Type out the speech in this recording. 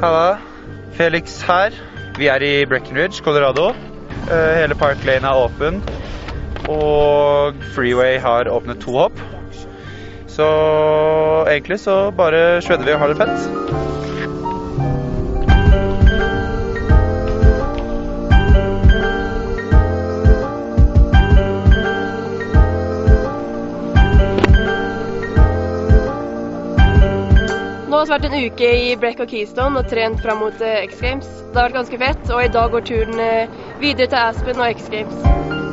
Halla. Felix her. Vi er i Breckenridge, Colorado. Eh, Hele Park Lane er åpen. Og Freeway har åpnet to hopp. Så egentlig så bare shredder vi og har det fett. Nå har vi vært en uke i Brekk og Keystone og trent fram mot eh, X Games. Det har vært ganske fett, og i dag går turen eh, videre til Aspen og X Games.